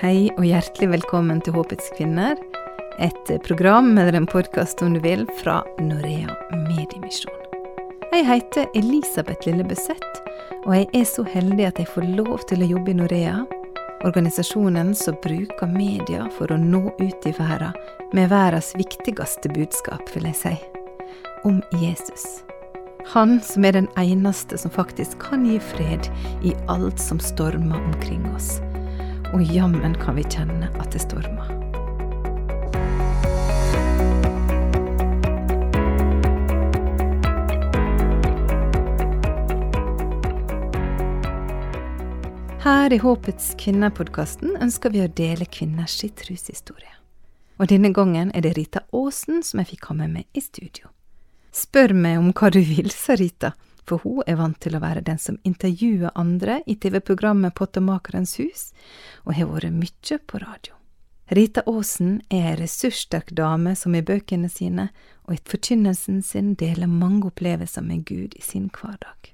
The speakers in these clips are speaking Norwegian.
Hei og hjertelig velkommen til Håpets kvinner, et program eller en podkast om du vil, fra Norea Mediemisjon. Jeg heter Elisabeth Lille Beseth, og jeg er så heldig at jeg får lov til å jobbe i Norea, organisasjonen som bruker media for å nå ut i verden med verdens viktigste budskap, vil jeg si, om Jesus. Han som er den eneste som faktisk kan gi fred i alt som stormer omkring oss og jammen kan vi kjenne at det stormer. Her i Håpets kvinner-podkasten ønsker vi å dele kvinners troshistorie. Og denne gangen er det Rita Aasen som jeg fikk ha med meg i studio. Spør meg om hva du vil, sa Rita, for hun er vant til å være den som intervjuer andre i TV-programmet Pottemakerens hus, og har vært mye på radio. Rita Aasen er ei ressurssterk dame som i bøkene sine og i forkynnelsen sin deler mange opplevelser med Gud i sin hverdag.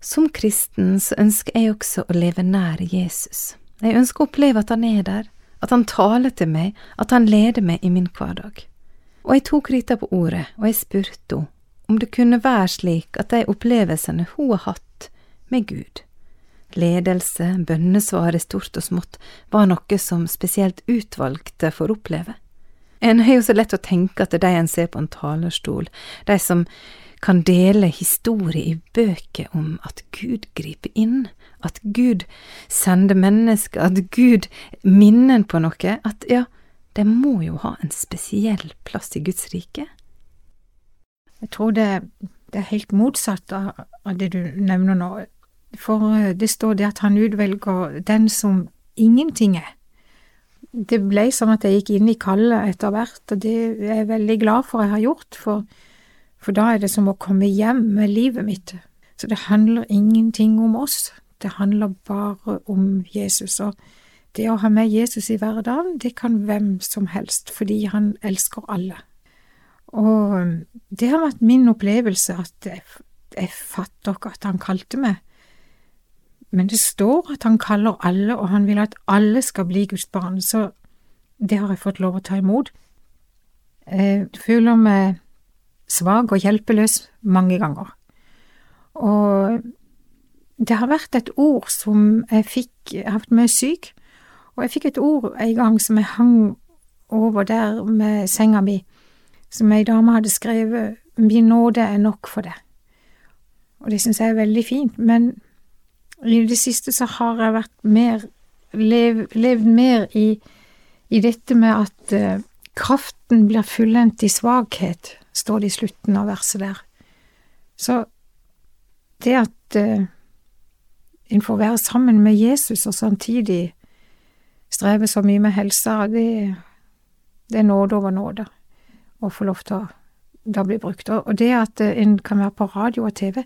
Som kristen så ønsker jeg også å leve nær Jesus. Jeg ønsker å oppleve at han er der, at han taler til meg, at han leder meg i min hverdag. Og jeg tok Rita på ordet, og jeg spurte henne om det kunne være slik at de opplevelsene hun har hatt med Gud, ledelse, bønnesvar i stort og smått, var noe som spesielt utvalgte får oppleve. En har jo så lett å tenke at det er de en ser på en talerstol, de som kan dele historie i bøker om at Gud griper inn, at Gud sender mennesker, at Gud minner en på noe, at ja, de må jo ha en spesiell plass i Guds rike. Jeg tror det, det er helt motsatt av, det du nevner nå, for eh, det står det at han utvelger den som ingenting er. Det ble sånn at jeg gikk inn i kallet etter hvert, og det er jeg veldig glad for jeg har gjort, for, for da er det som å komme hjem med livet mitt. Så det handler ingenting om oss, det handler bare om Jesus. Og det å ha med Jesus i hverdagen, det kan hvem som helst, fordi han elsker alle. Og um, det har vært min opplevelse at jeg, jeg fatter ikke at han kalte meg. Men det står at han kaller alle, og han vil at alle skal bli Guds barn, så det har jeg fått lov å ta imot. Jeg føler meg svak og hjelpeløs mange ganger. Og det har vært et ord som jeg fikk Jeg har vært mye syk, og jeg fikk et ord en gang som jeg hang over der med senga mi som ei dame hadde skrevet Min nåde er nok for det. Og det syns jeg er veldig fint, men i det siste så har jeg vært mer lev, levd mer i, i, dette med at uh, kraften blir fullendt i svakhet, står det i slutten av verset der. Så det at uh, en får være sammen med Jesus og samtidig streve så mye med helsa, det, det er nåde over nåde og få lov til å da bli brukt. Og det at eh, en kan være på radio og TV,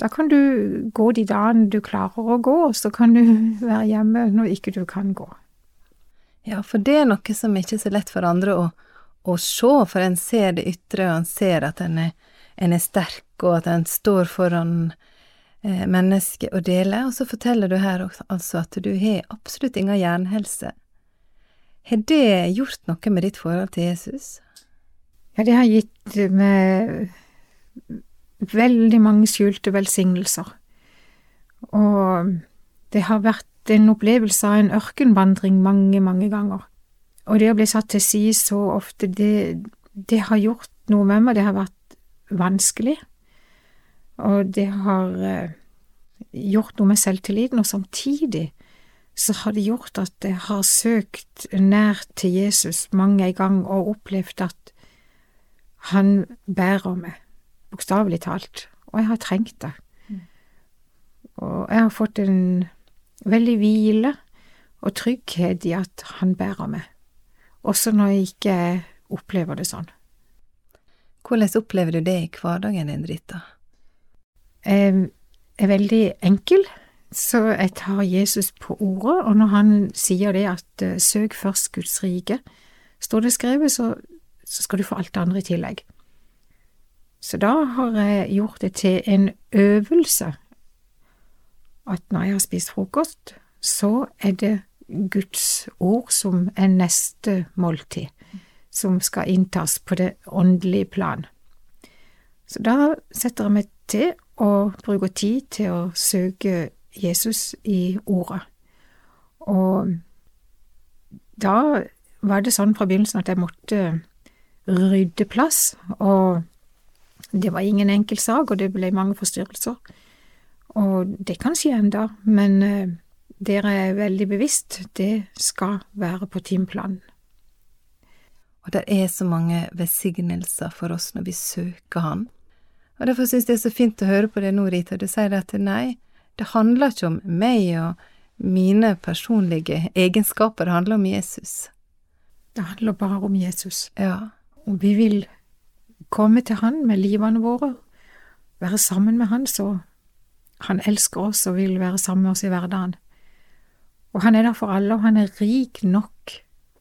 da kan du gå de dagene du klarer å gå, og så kan du være hjemme når ikke du kan gå. Ja, for det er noe som ikke er så lett for andre å, å se, for en ser det ytre, og en ser at en er, en er sterk, og at en står foran eh, mennesket og deler, og så forteller du her altså at du har absolutt ingen jernhelse. Har det gjort noe med ditt forhold til Jesus? Ja, det har gitt meg veldig mange skjulte velsignelser. Og det har vært en opplevelse av en ørkenvandring mange, mange ganger. Og det å bli satt til side så ofte, det, det har gjort noe med meg. Det har vært vanskelig, og det har eh, gjort noe med selvtilliten, og samtidig så har det gjort at jeg har søkt nært til Jesus mange ganger og opplevd at han bærer meg, bokstavelig talt, og jeg har trengt det. Mm. Og jeg har fått en veldig hvile og trygghet i at han bærer meg, også når jeg ikke opplever det sånn. Hvordan opplever du det i hverdagen din, Rita? Jeg er veldig enkel, så jeg tar Jesus på ordet, og når han sier det at eh, søk først Guds rike, står det skrevet, så så skal du få alt det andre i tillegg. Så da har jeg gjort det til en øvelse at når jeg har spist frokost, så er det Guds ord som er neste måltid, som skal inntas på det åndelige plan. Så da setter jeg meg til og bruker tid til å søke Jesus i ordet. Og da var det sånn fra begynnelsen at jeg måtte rydde plass, og det var ingen enkel sak, og det ble mange forstyrrelser. Og det kan skje enda, men uh, dere er veldig bevisst, det skal være på timeplanen. Og det er så mange velsignelser for oss når vi søker Han. Og derfor synes jeg det er så fint å høre på det nå, Rita. Du sier at nei, det handler ikke om meg og mine personlige egenskaper, det handler om Jesus. Det handler bare om Jesus. Ja. Og vi vil komme til Han med livene våre, være sammen med Han, så Han elsker oss og vil være sammen med oss i hverdagen. Og Han er der for alle, og Han er rik nok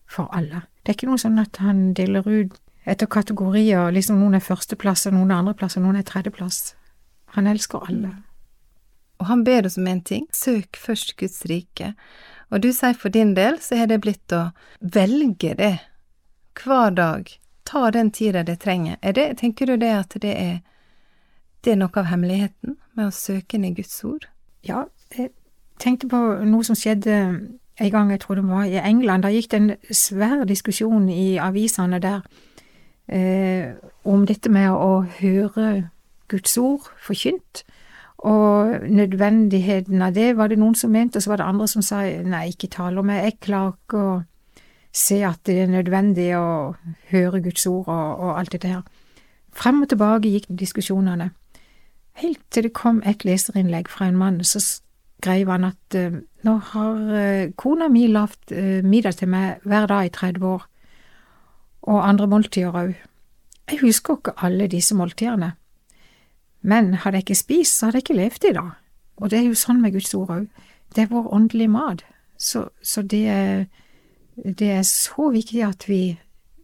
for alle. Det er ikke noe sånn at Han deler ut etter kategorier, liksom noen er førsteplass, og noen er andreplass, og noen er tredjeplass. Han elsker alle. Og han ber oss om en ting, søk først Guds rike. Og du sier for din del så har det blitt å velge det hver dag, ta den tida det trenger. Er det, tenker du det at det er, det er noe av hemmeligheten med å søke i Guds ord? Ja, jeg tenkte på noe som skjedde en gang, jeg tror det var i England. Da gikk det en svær diskusjon i avisene der eh, om dette med å høre Guds ord forkynt. Og nødvendigheten av det var det noen som mente, og så var det andre som sa nei, ikke tale om det, jeg klarer ikke å se at det er nødvendig å høre Guds ord og, og alt dette her. Frem og tilbake gikk diskusjonene, helt til det kom et leserinnlegg fra en mann, så skrev han at uh, nå har uh, kona mi lagd uh, middag til meg hver dag i 30 år, og andre måltider òg. Jeg husker ikke alle disse måltidene, men hadde jeg ikke spist, så hadde jeg ikke levd i dag. Og det er jo sånn med Guds ord òg. Det er vår åndelige mat. Så, så det, er, det, er, så viktig at vi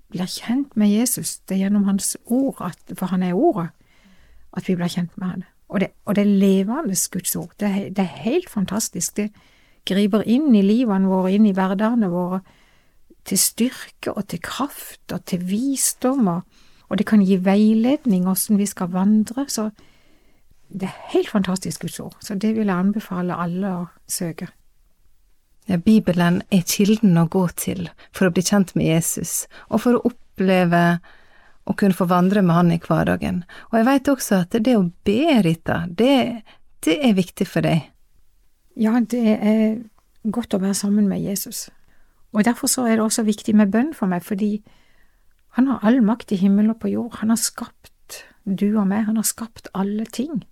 blir kjent med Jesus. Det er gjennom Hans ord, at, for Han er Ordet, at vi blir kjent med Han. Og det, og det er levende Guds ord. Det er, det er helt fantastisk. Det griper inn i livene våre, inn i hverdagene våre til styrke og til kraft og til visdom, og, og det kan gi veiledning åssen vi skal vandre, så det er helt fantastisk Guds ord, så det vil jeg anbefale alle å søke. Ja, Bibelen er kilden å gå til for å bli kjent med Jesus, og for å oppleve å kunne få vandre med Han i hverdagen. Og jeg veit også at det å be, Rita, det, det er viktig for deg. Ja, det er godt å være sammen med Jesus. Og derfor så er det også viktig med bønn for meg, fordi han har all makt i himmel og på jord. Han har skapt du og meg, han har skapt alle ting.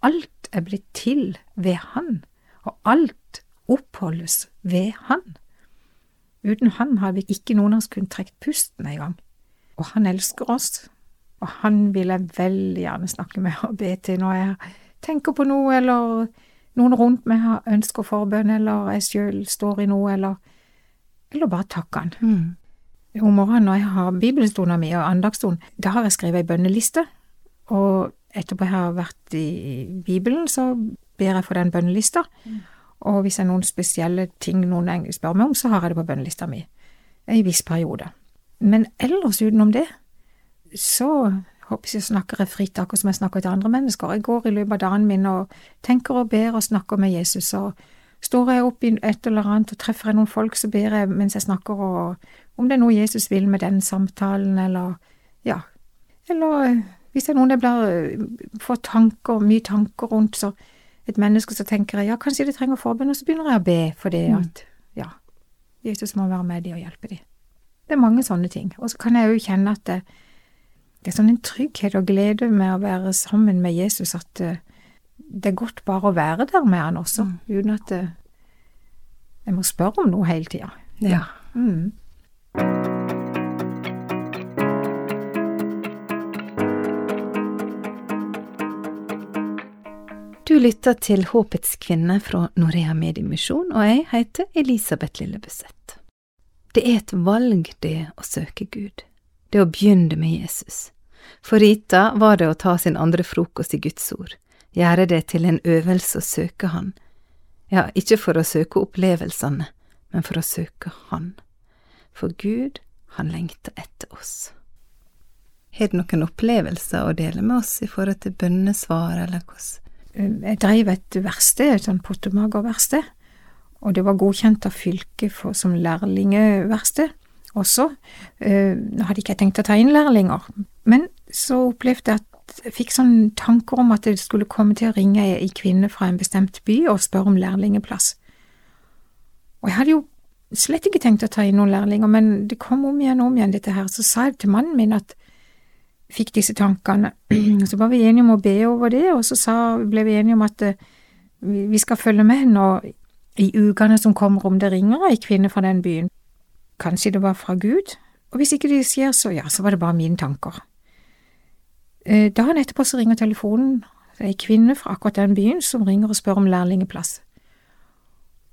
Alt er blitt til ved han, og alt oppholdes ved han. Uten han har vi ikke noen av oss kunnet trekke pusten engang. Og han elsker oss, og han vil jeg veldig gjerne snakke med og be til når jeg tenker på noe, eller noen rundt meg har ønsker forbønn, eller jeg sjøl står i noe, eller eller bare takke han. Mm. Om morgenen når jeg har bibelstolen min og andagsstolen, da har jeg skrevet ei bønneliste, og etterpå jeg har vært i Bibelen, så ber jeg for den bønnelista, mm. Og hvis det er noen spesielle ting noen spør meg om, så har jeg det på bønnelista mi en viss periode. Men ellers utenom det, så håper jeg snakker jeg fritt, akkurat som jeg snakker til andre mennesker. Jeg går i løpet av dagen min og tenker og ber og snakker med Jesus og Står jeg opp i et eller annet og treffer jeg noen folk, så ber jeg mens jeg snakker, og om det er noe Jesus vil med den samtalen, eller ja, eller eh, hvis det er noen jeg blir, eh, får tanker, mye tanker rundt, så et menneske, så tenker jeg ja, kanskje de trenger forbønn, og så begynner jeg å be for det, mm. at ja, Jesus må være med de og hjelpe de. Det er mange sånne ting. Og så kan jeg jo kjenne at det, det, er sånn en trygghet og glede med å være sammen med Jesus, at uh, det er godt bare å være der med han også, mm. uten at jeg må spørre om noe hele tida. Ja. Mm. Du lytter til Håpets kvinne fra Norea Mediemisjon, og jeg heter Elisabeth Lillebøseth. Det er et valg, det å søke Gud, det å begynne med Jesus. For Rita var det å ta sin andre frokost i Guds ord, gjøre det til en øvelse å søke Han. Ja, ikke for å søke opplevelsene, men for å søke Han. For Gud, han lengter etter oss. Har du noen opplevelser å dele med oss i forhold til bønnesvar, eller hvordan? Jeg drev et verksted, et sånn pottemagerverksted, og det var godkjent av fylket for, som lærlingeverksted også. Eh, nå hadde ikke jeg tenkt å ta inn lærlinger, men så opplevde jeg at jeg fikk sånne tanker om at det skulle komme til å ringe ei kvinne fra en bestemt by og spørre om lærlingeplass. Og jeg hadde jo slett ikke tenkt å ta inn noen lærlinger, men det kom om igjen og om igjen, dette her. Så sa jeg til mannen min at jeg fikk disse tankene. Så var vi enige om å be over det, og så sa, ble vi enige om at uh, vi skal følge med nå i ukene som kommer, om det ringer ei kvinne fra den byen. Kanskje det var fra Gud, og hvis ikke det skjer, så ja, så var det bare mine tanker. Uh, dagen etterpå så ringer telefonen, det er ei kvinne fra akkurat den byen som ringer og spør om lærlingeplass.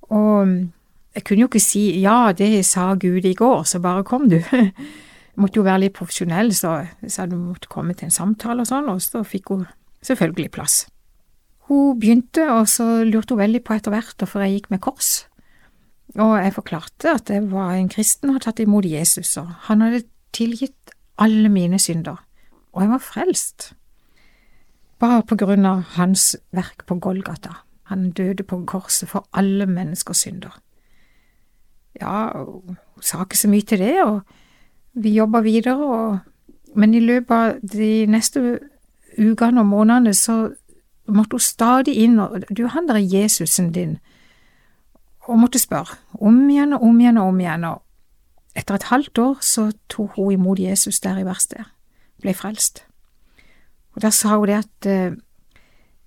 Og jeg kunne jo ikke si ja, det sa Gud i går, så bare kom du. Måtte jo være litt profesjonell, så sa hun måtte komme til en samtale og sånn, og så fikk hun selvfølgelig plass. Hun begynte, og så lurte hun veldig på etter hvert hvorfor jeg gikk med kors. Og jeg forklarte at jeg var en kristen og hadde tatt imot Jesus, og han hadde tilgitt alle mine synder, og jeg var frelst. Bare på grunn av hans verk på Golgata. Han døde på korset for alle menneskers synder ja, hun sa ikke så mye til det, og vi jobber videre, og, men i løpet av de neste ukene og månedene så måtte hun stadig inn, og du, han der er Jesusen din, og måtte spørre, om igjen og om igjen og om igjen, og etter et halvt år så tok hun imot Jesus der i verkstedet, ble frelst. Og da sa hun det at eh,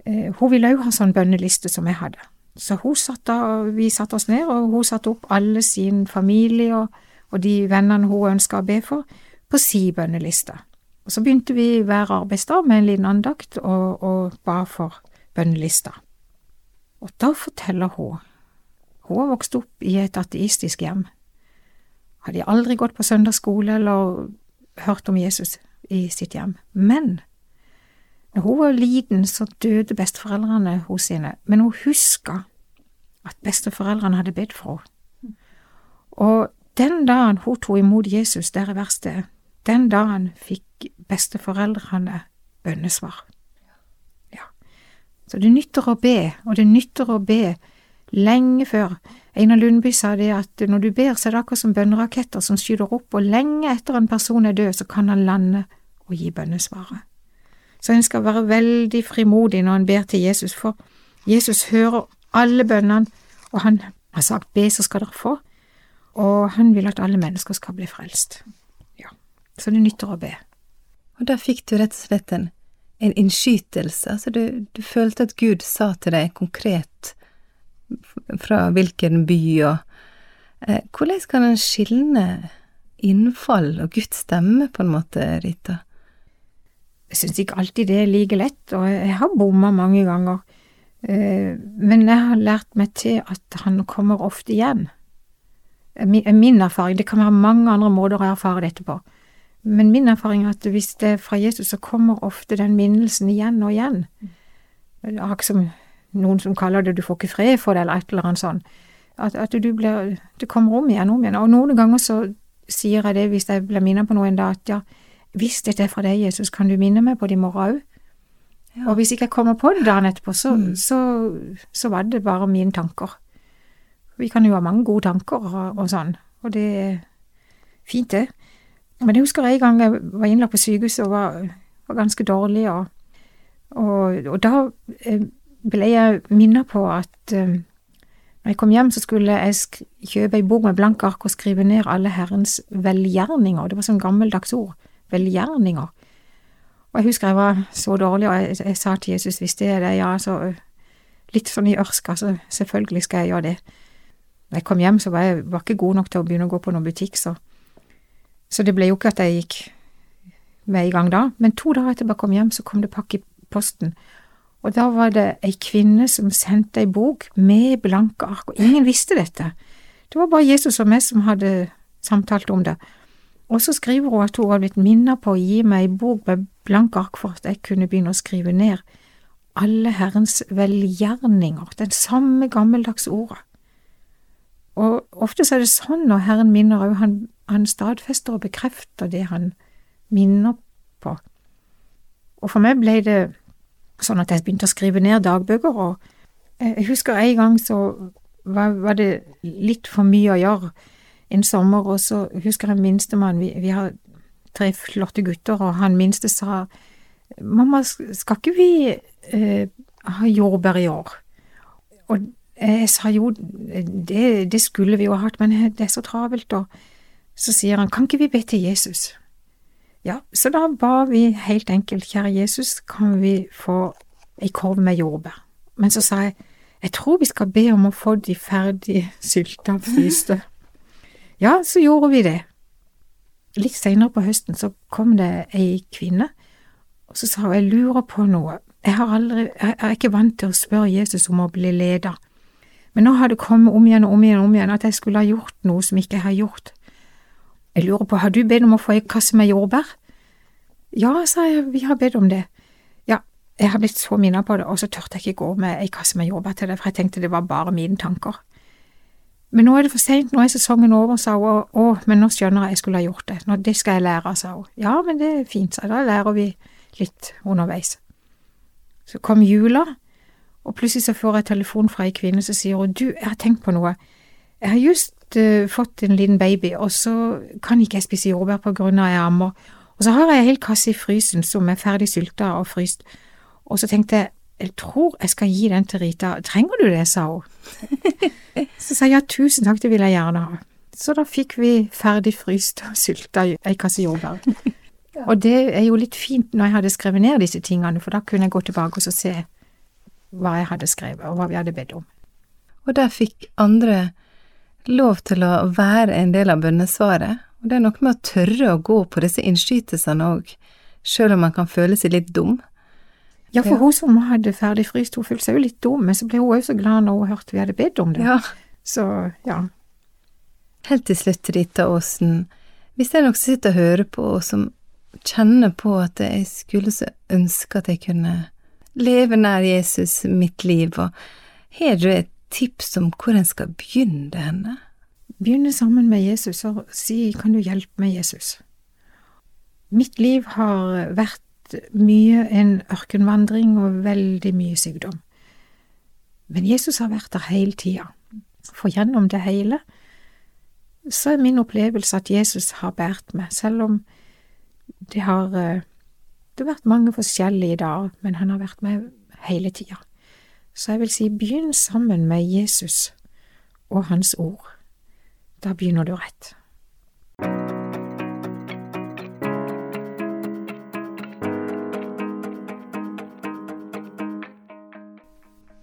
eh hun ville òg ha sånn bønneliste som jeg hadde. Så hun satt da, vi satte oss ned, og hun satte opp alle sin familie og, og de vennene hun ønska å be for, på si bønneliste. Og så begynte vi hver arbeidsdag med en liten andakt og, og ba for bønnelista. Og da forteller hun Hun har vokst opp i et ateistisk hjem. Hadde aldri gått på søndagsskole eller hørt om Jesus i sitt hjem. Men når hun var liten, så døde besteforeldrene hos sine, men hun huska at besteforeldrene hadde bedt for henne. Og den dagen hun tok imot Jesus der i verkstedet, den dagen fikk besteforeldrene bønnesvar. Ja. Så det nytter å be, og det nytter å be lenge før. Einar Lundby sa det at når du ber, så er det akkurat som bønneraketter som skyter opp, og lenge etter en person er død, så kan han lande og gi bønnesvaret. Så en skal være veldig frimodig når en ber til Jesus, for Jesus hører alle bønnene, og han har sagt be, så skal dere få, og han vil at alle mennesker skal bli frelst. Ja, så det nytter å be. Og da fikk du rett og slett en, en innskytelse, altså du, du følte at Gud sa til deg konkret fra hvilken by og eh, Hvordan kan en skilne innfall og Guds stemme, på en måte, Rita? Jeg syns ikke alltid det er like lett, og jeg har bomma mange ganger. Eh, men jeg har lært meg til at han kommer ofte igjen. Min erfaring, det kan være mange andre måter å erfare dette på, men min erfaring er at hvis det er fra Jesus, så kommer ofte den minnelsen igjen og igjen. Akkurat som noen som kaller det du får ikke fred for det, eller et eller annet sånt. At, at du blir, det kommer om igjen om igjen. Og noen ganger så sier jeg det hvis jeg blir minnet på noe en dag, at ja, hvis dette er fra deg, Jesus, kan du minne meg på det i morgen òg? Ja. Og hvis ikke jeg kommer på det dagen etterpå, så, mm. så, så, var det bare mine tanker. Vi kan jo ha mange gode tanker og, og sånn, og det er fint, det. Men jeg husker en gang jeg var innlagt på sykehuset og var, var ganske dårlig, og, og, og da eh, ble jeg minnet på at um, når jeg kom hjem, så skulle jeg kjøpe ei bok med blanke ark og skrive ned alle Herrens velgjerninger. Det var sånn gammeldags ord velgjerninger. Og jeg husker jeg var så dårlig, og jeg, jeg sa til Jesus hvis det er det, ja, så litt sånn i ørska, så selvfølgelig skal jeg gjøre det. Da jeg kom hjem, så var jeg var ikke god nok til å begynne å gå på noen butikk, så, så det ble jo ikke at jeg gikk med i gang da. Men to dager etter jeg kom hjem, så kom det pakke i posten, og da var det ei kvinne som sendte ei bok med blanke ark, og ingen visste dette. Det var bare Jesus og meg som hadde samtalt om det. Og så skriver hun at hun var blitt minnet på å gi meg ei bok med blanke ark for at jeg kunne begynne å skrive ned alle Herrens velgjerninger, den samme gammeldagse ordet. Og ofte så er det sånn når Herren minner òg, han, han stadfester og bekrefter det han minner på. Og for meg ble det sånn at jeg begynte å skrive ned dagbøker, og jeg husker en gang så var, var det litt for mye å gjøre en sommer, og så husker jeg minstemann, vi, vi har tre flotte gutter, og han minste sa mamma, skal ikke vi eh, ha jordbær i år? Og jeg sa jo, det, det skulle vi jo ha hatt, men det er så travelt, og så sier han, kan ikke vi be til Jesus? Ja, så da ba vi helt enkelt, kjære Jesus, kan vi få ei korv med jordbær? Men så sa jeg, jeg tror vi skal be om å få de ferdig sylta fryste. ja, så gjorde vi det. Litt seinere på høsten så kom det ei kvinne, og så sa hun, jeg lurer på noe, jeg, har aldri, jeg er ikke vant til å spørre Jesus om å bli leder, men nå har det kommet om igjen og om igjen og om igjen at jeg skulle ha gjort noe som ikke jeg har gjort. Jeg lurer på, har du bedt om å få ei kasse med jordbær? Ja, sa jeg, vi har bedt om det. Ja, jeg har blitt så minnet på det, og så tørte jeg ikke gå med ei kasse med jordbær til det, for jeg tenkte det var bare mine tanker. Men nå er det for seint, nå er sesongen over, sa hun, å, men nå skjønner jeg jeg skulle ha gjort det, nå, det skal jeg lære, sa hun. Ja, men det er fint, sa jeg, da lærer vi litt underveis. Så kom jula, og plutselig så får jeg telefon fra ei kvinne som sier du, jeg har tenkt på noe, jeg har just uh, fått en liten baby, og så kan ikke jeg spise jordbær på grunn av jeg ammer. Og så har jeg en hel kasse i frysen som er ferdig sylta og fryst. Og så tenkte jeg, jeg tror jeg skal gi den til Rita. Trenger du det, sa hun. så sa jeg ja, tusen takk, det vil jeg gjerne ha. Så da fikk vi ferdig fryst og sylta ei kasse jordbær. Og det er jo litt fint når jeg hadde skrevet ned disse tingene, for da kunne jeg gå tilbake og se hva jeg hadde skrevet, og hva vi hadde bedt om. Og der fikk andre lov til å være en del av bønnesvaret, og det er noe med å tørre å gå på disse innskytelsene òg, sjøl om man kan føle seg litt dum. Ja, for hun som hadde ferdig fryst, hun følte seg jo litt dum, men så ble hun òg så glad når hun hørte vi hadde bedt om det. Ja. Så, ja. Helt til slutt, Rita Aasen, hvis det er noen som sitter og hører på, og som kjenner på at jeg skulle så ønske at jeg kunne leve nær Jesus mitt liv, og har du et tips om hvor en skal begynne henne? Begynne sammen med Jesus og si kan du hjelpe meg, Jesus. Mitt liv har vært mye en ørkenvandring og veldig mye sykdom. Men Jesus har vært der hele tida, for gjennom det hele så er min opplevelse at Jesus har båret meg, selv om det har eh, det har vært mange forskjellige dager, men han har vært med hele tida. Så jeg vil si begynn sammen med Jesus og Hans ord. Da begynner du rett.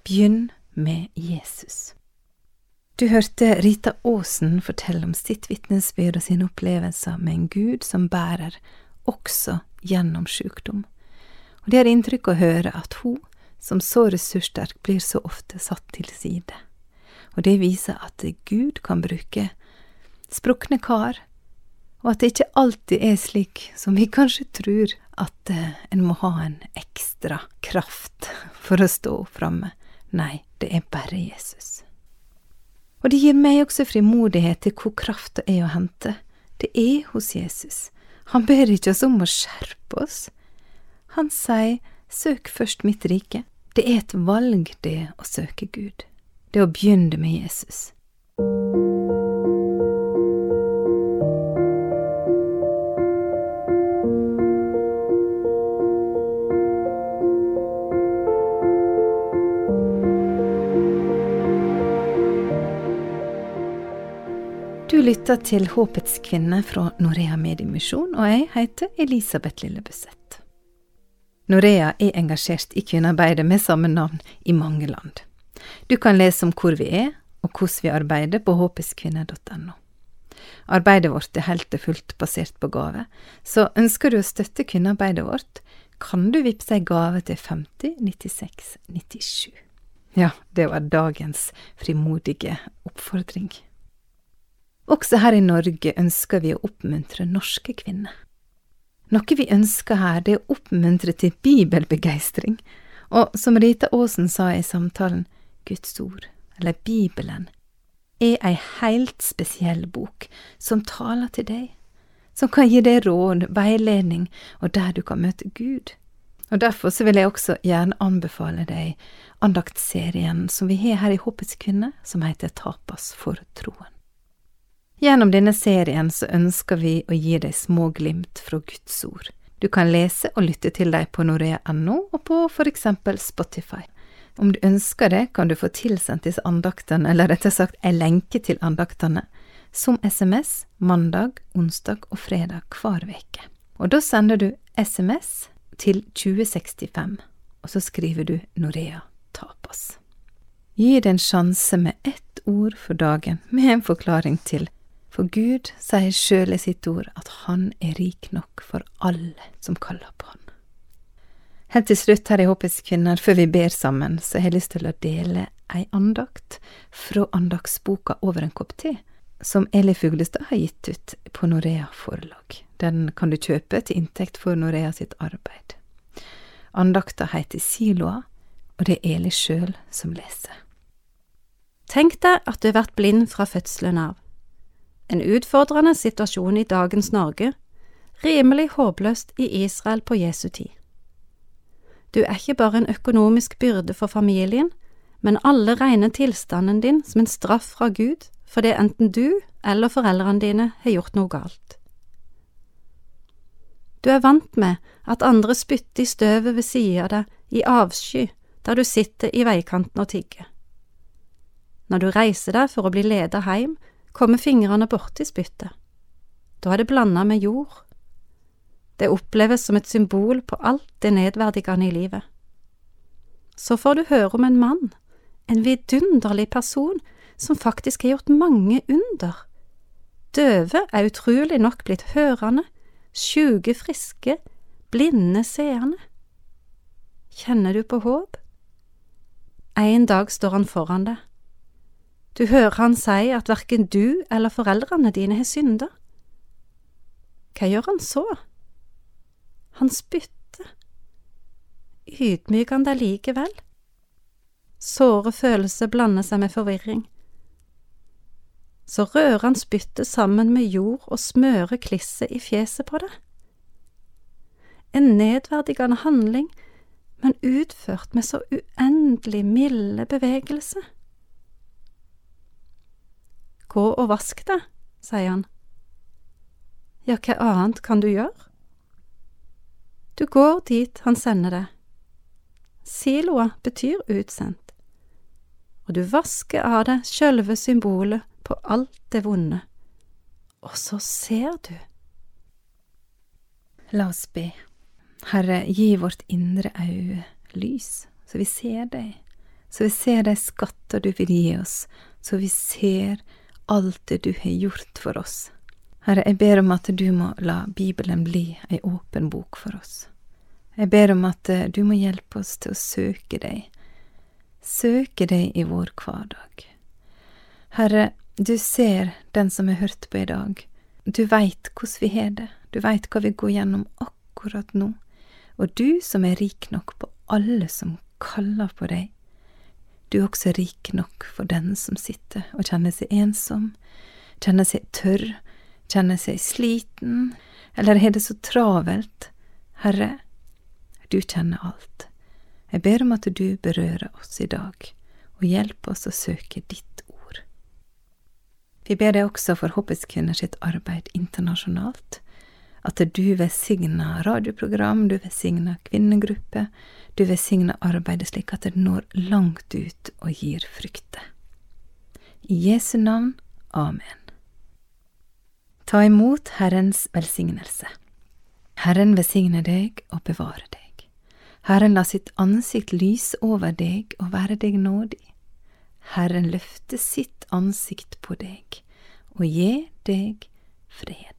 Begynn med Jesus. Du hørte Rita Aasen fortelle om sitt vitnesbyrd og sine opplevelser med en Gud som bærer, også gjennom sykdom. Og det er inntrykk å høre at hun som så ressurssterk blir så ofte satt til side. Og det viser at Gud kan bruke sprukne kar, og at det ikke alltid er slik som vi kanskje tror, at uh, en må ha en ekstra kraft for å stå framme. Nei, det er bare Jesus. Og det gir meg også frimodighet til hvor krafta er å hente. Det er hos Jesus. Han ber ikke oss om å skjerpe oss. Han sier søk først mitt rike, det er et valg, det å søke Gud. Det å begynne med Jesus. Lytter til Håpets kvinne fra Norea Mediemisjon, og jeg heter Elisabeth Lillebøseth. Norea er engasjert i kvinnearbeidet med samme navn i mange land. Du kan lese om hvor vi er, og hvordan vi arbeider på håpeskvinner.no. Arbeidet vårt er helt og fullt basert på gave, så ønsker du å støtte kvinnearbeidet vårt, kan du vippse ei gave til 50 96 97. Ja, det var dagens frimodige oppfordring. Også her i Norge ønsker vi å oppmuntre norske kvinner. Noe vi ønsker her, det er å oppmuntre til bibelbegeistring, og som Rita Aasen sa i samtalen, Guds ord, eller Bibelen, er ei helt spesiell bok som taler til deg, som kan gi deg råd, veiledning og der du kan møte Gud. Og Derfor så vil jeg også gjerne anbefale deg andaktserien som vi har her i Håpets kvinne, som heter Tapas for troen. Gjennom denne serien så ønsker vi å gi deg små glimt fra Guds ord. Du kan lese og lytte til dem på norea.no og på for eksempel Spotify. Om du ønsker det, kan du få tilsendt disse andaktene, eller rettere sagt ei lenke til andaktene, som SMS mandag, onsdag og fredag hver uke. Og da sender du SMS til 2065, og så skriver du Norea Tapas. Gi det en sjanse med ett ord for dagen, med en forklaring til, for Gud sier sjøl i sitt ord at Han er rik nok for alle som kaller på Han. Helt til slutt her i Håpets kvinner, før vi ber sammen, så har jeg lyst til å dele ei andakt fra andaktsboka Over en kopp te, som Eli Fuglestad har gitt ut på Norea forlag. Den kan du kjøpe til inntekt for Norea sitt arbeid. Andakta heter Siloa, og det er Eli sjøl som leser. Tenk deg at du har vært blind fra fødselen av. En utfordrende situasjon i dagens Norge, rimelig håpløst i Israel på Jesu tid. Du er ikke bare en økonomisk byrde for familien, men alle regner tilstanden din som en straff fra Gud fordi enten du eller foreldrene dine har gjort noe galt. Du er vant med at andre spytter i støvet ved siden av deg i avsky der du sitter i veikanten og tigger. Når du reiser deg for å bli ledet hjem, kommer fingrene borti spyttet. Da er det blanda med jord. Det oppleves som et symbol på alt det nedverdigende i livet. Så får du høre om en mann, en vidunderlig person, som faktisk har gjort mange under. Døve er utrolig nok blitt hørende, sjuke friske, blinde seende. Kjenner du på håp? En dag står han foran deg. Du hører han si at verken du eller foreldrene dine har synda. Hva gjør han så? Han spytter. Ydmyker han deg likevel? Såre følelser blander seg med forvirring. Så rører han spyttet sammen med jord og smører klisset i fjeset på det. En nedverdigende handling men utført med så uendelig milde bevegelser. Gå og vask deg, sier han. Ja, hva annet kan du gjøre? Du går dit han sender deg. Siloa betyr utsendt, og du vasker av deg sjølve symbolet på alt det vonde. Og så ser du. La oss be. Herre, gi vårt indre øye lys, så vi ser deg, så vi ser de skatter du vil gi oss, så vi ser alt det du har gjort for oss. Herre, jeg ber om at du må la Bibelen bli ei åpen bok for oss. Jeg ber om at eh, du må hjelpe oss til å søke deg, søke deg i vår hverdag. Herre, du ser den som har hørt på i dag, du veit hvordan vi har det, du veit hva vi går gjennom akkurat nå og du som er rik nok på alle som kaller på deg, du er også rik nok for den som sitter og kjenner seg ensom, kjenner seg tørr, kjenner seg sliten, eller har det så travelt. Herre, du kjenner alt. Jeg ber om at du berører oss i dag, og hjelper oss å søke ditt ord. Vi ber deg også for Håpets kvinner sitt arbeid internasjonalt, at du velsigner radioprogram, du velsigner kvinnegrupper, du velsigner arbeidet slik at det når langt ut og gir frykter. I Jesu navn. Amen. Ta imot Herrens velsignelse. Herren velsigne deg og bevare deg. Herren la sitt ansikt lyse over deg og være deg nådig. Herren løfte sitt ansikt på deg og gi deg fred.